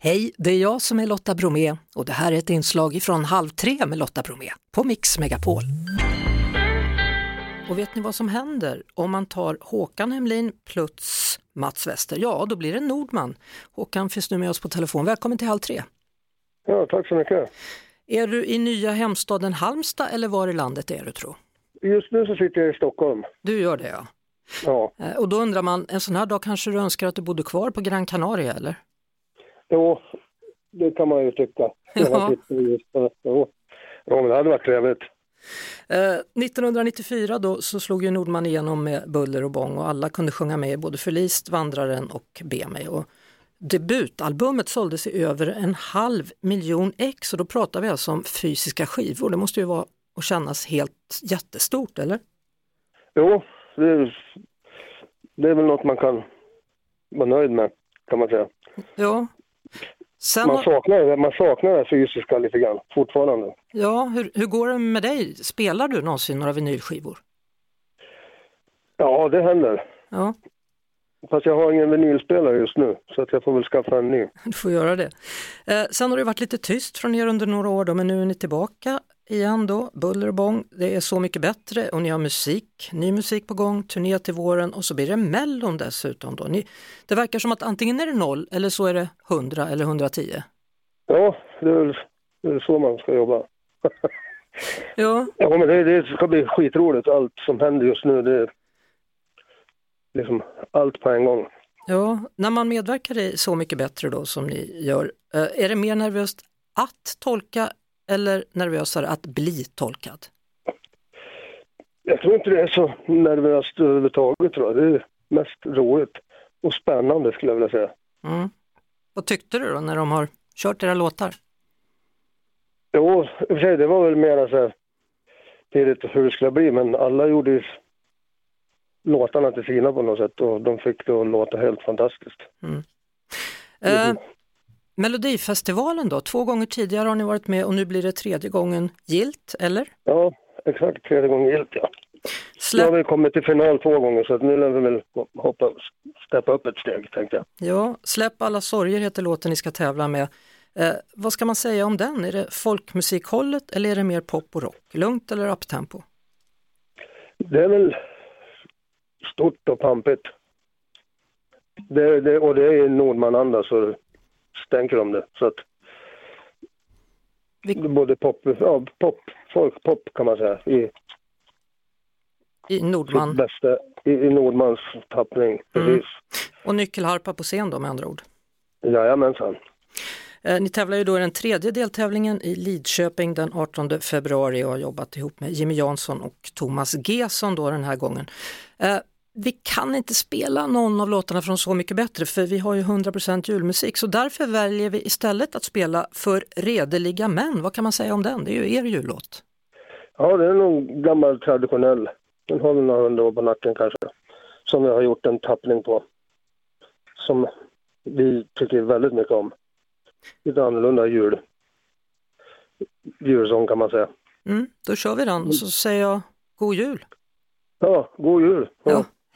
Hej, det är jag som är Lotta Bromé och det här är ett inslag från Halv tre med Lotta Bromé på Mix Megapol. Och vet ni vad som händer om man tar Håkan Hemlin plus Mats Wester? Ja, då blir det Nordman. Håkan finns nu med oss på telefon. Välkommen till Halv tre. Ja, tack så mycket. Är du i nya hemstaden Halmstad eller var i landet är du tro? Just nu så sitter jag i Stockholm. Du gör det ja. Ja, Eh, Och då undrar man, en sån här dag kanske du önskar att du bodde kvar på Gran Canaria eller? Jo, det kan man ju tycka. Ja. Jo. Ja, men det hade varit trevligt. Eh, 1994 då så slog ju Nordman igenom med buller och bång och alla kunde sjunga med både Förlist, Vandraren och Be mig. Och debutalbumet såldes i över en halv miljon ex och då pratar vi alltså om fysiska skivor. Det måste ju vara och kännas helt jättestort eller? Jo, det är, det är väl något man kan vara nöjd med, kan man säga. Ja. Sen, Man saknar, man saknar det fysiska lite grann, fortfarande. ja, hur, hur går det med dig? Spelar du någonsin några vinylskivor? Ja, det händer. Ja, Fast jag har ingen vinylspelare just nu, så att jag får väl skaffa en ny. du får göra det. Eh, sen har det varit lite tyst från er under några år då, men nu är ni tillbaka igen då, buller och bång. Det är Så mycket bättre och ni har musik, ny musik på gång, turné till våren och så blir det Mellon dessutom då. Ni, det verkar som att antingen är det noll eller så är det 100 eller 110. Ja, det är väl det är så man ska jobba. Ja, Ja, men det, det ska bli skitroligt. Allt som händer just nu, det är liksom allt på en gång. ja, när man medverkar i Så mycket bättre då som ni gör, eh, är det mer nervöst att tolka eller nervösare att bli tolkad? Jag tror inte det är så nervöst överhuvudtaget tror jag. Det är mest roligt och spännande skulle jag vilja säga. Mm. Vad tyckte du då när de har kört era låtar? Jo, i och för sig, det var väl mer så här hur det skulle bli, men alla gjorde ju låtarna till sina på något sätt och de fick det att låta helt fantastiskt. Eh, Melodifestivalen då, två gånger tidigare har ni varit med och nu blir det tredje gången gilt, eller? Ja, exakt. Tredje gången gillt, ja. Nu har Släpp, vi kommit till final två gånger så att nu lär vi väl hoppa, steppa upp ett steg, tänkte jag. ja, Släpp alla sorger heter låten ni ska tävla med. Eh, vad ska man säga om den? Är det folkmusikhållet eller är det mer pop och rock? Lugnt eller uptempo? Det är väl stort och pampigt. Det, det, och det är Nordmananda så stänker de det. Så att Vi- både pop, ja, pop, folkpop kan man säga i I Nordman bästa, i, i Nordmans tappning. Precis. och nyckelharpa på scen då med andra ord. Jajamensan. Eh, Ni tävlar ju då i den tredje deltävlingen i Lidköping den 18 februari och har jobbat ihop med Jimmy Jansson och Thomas Gesson då den här gången. Vi kan inte spela någon av låtarna från Så mycket bättre för vi har ju 100% julmusik så därför väljer vi istället att spela För redeliga män. Vad kan man säga om den? Det är ju er jullåt. Ja, det är nog gammal traditionell. Den har några hundra år på nacken kanske. Som vi har gjort en tappning på. Som vi tycker väldigt mycket om. Lite annorlunda jul. Julsång kan man säga. Mm, då kör vi den så säger jag God jul. Ja, god jul. Ja. Ja,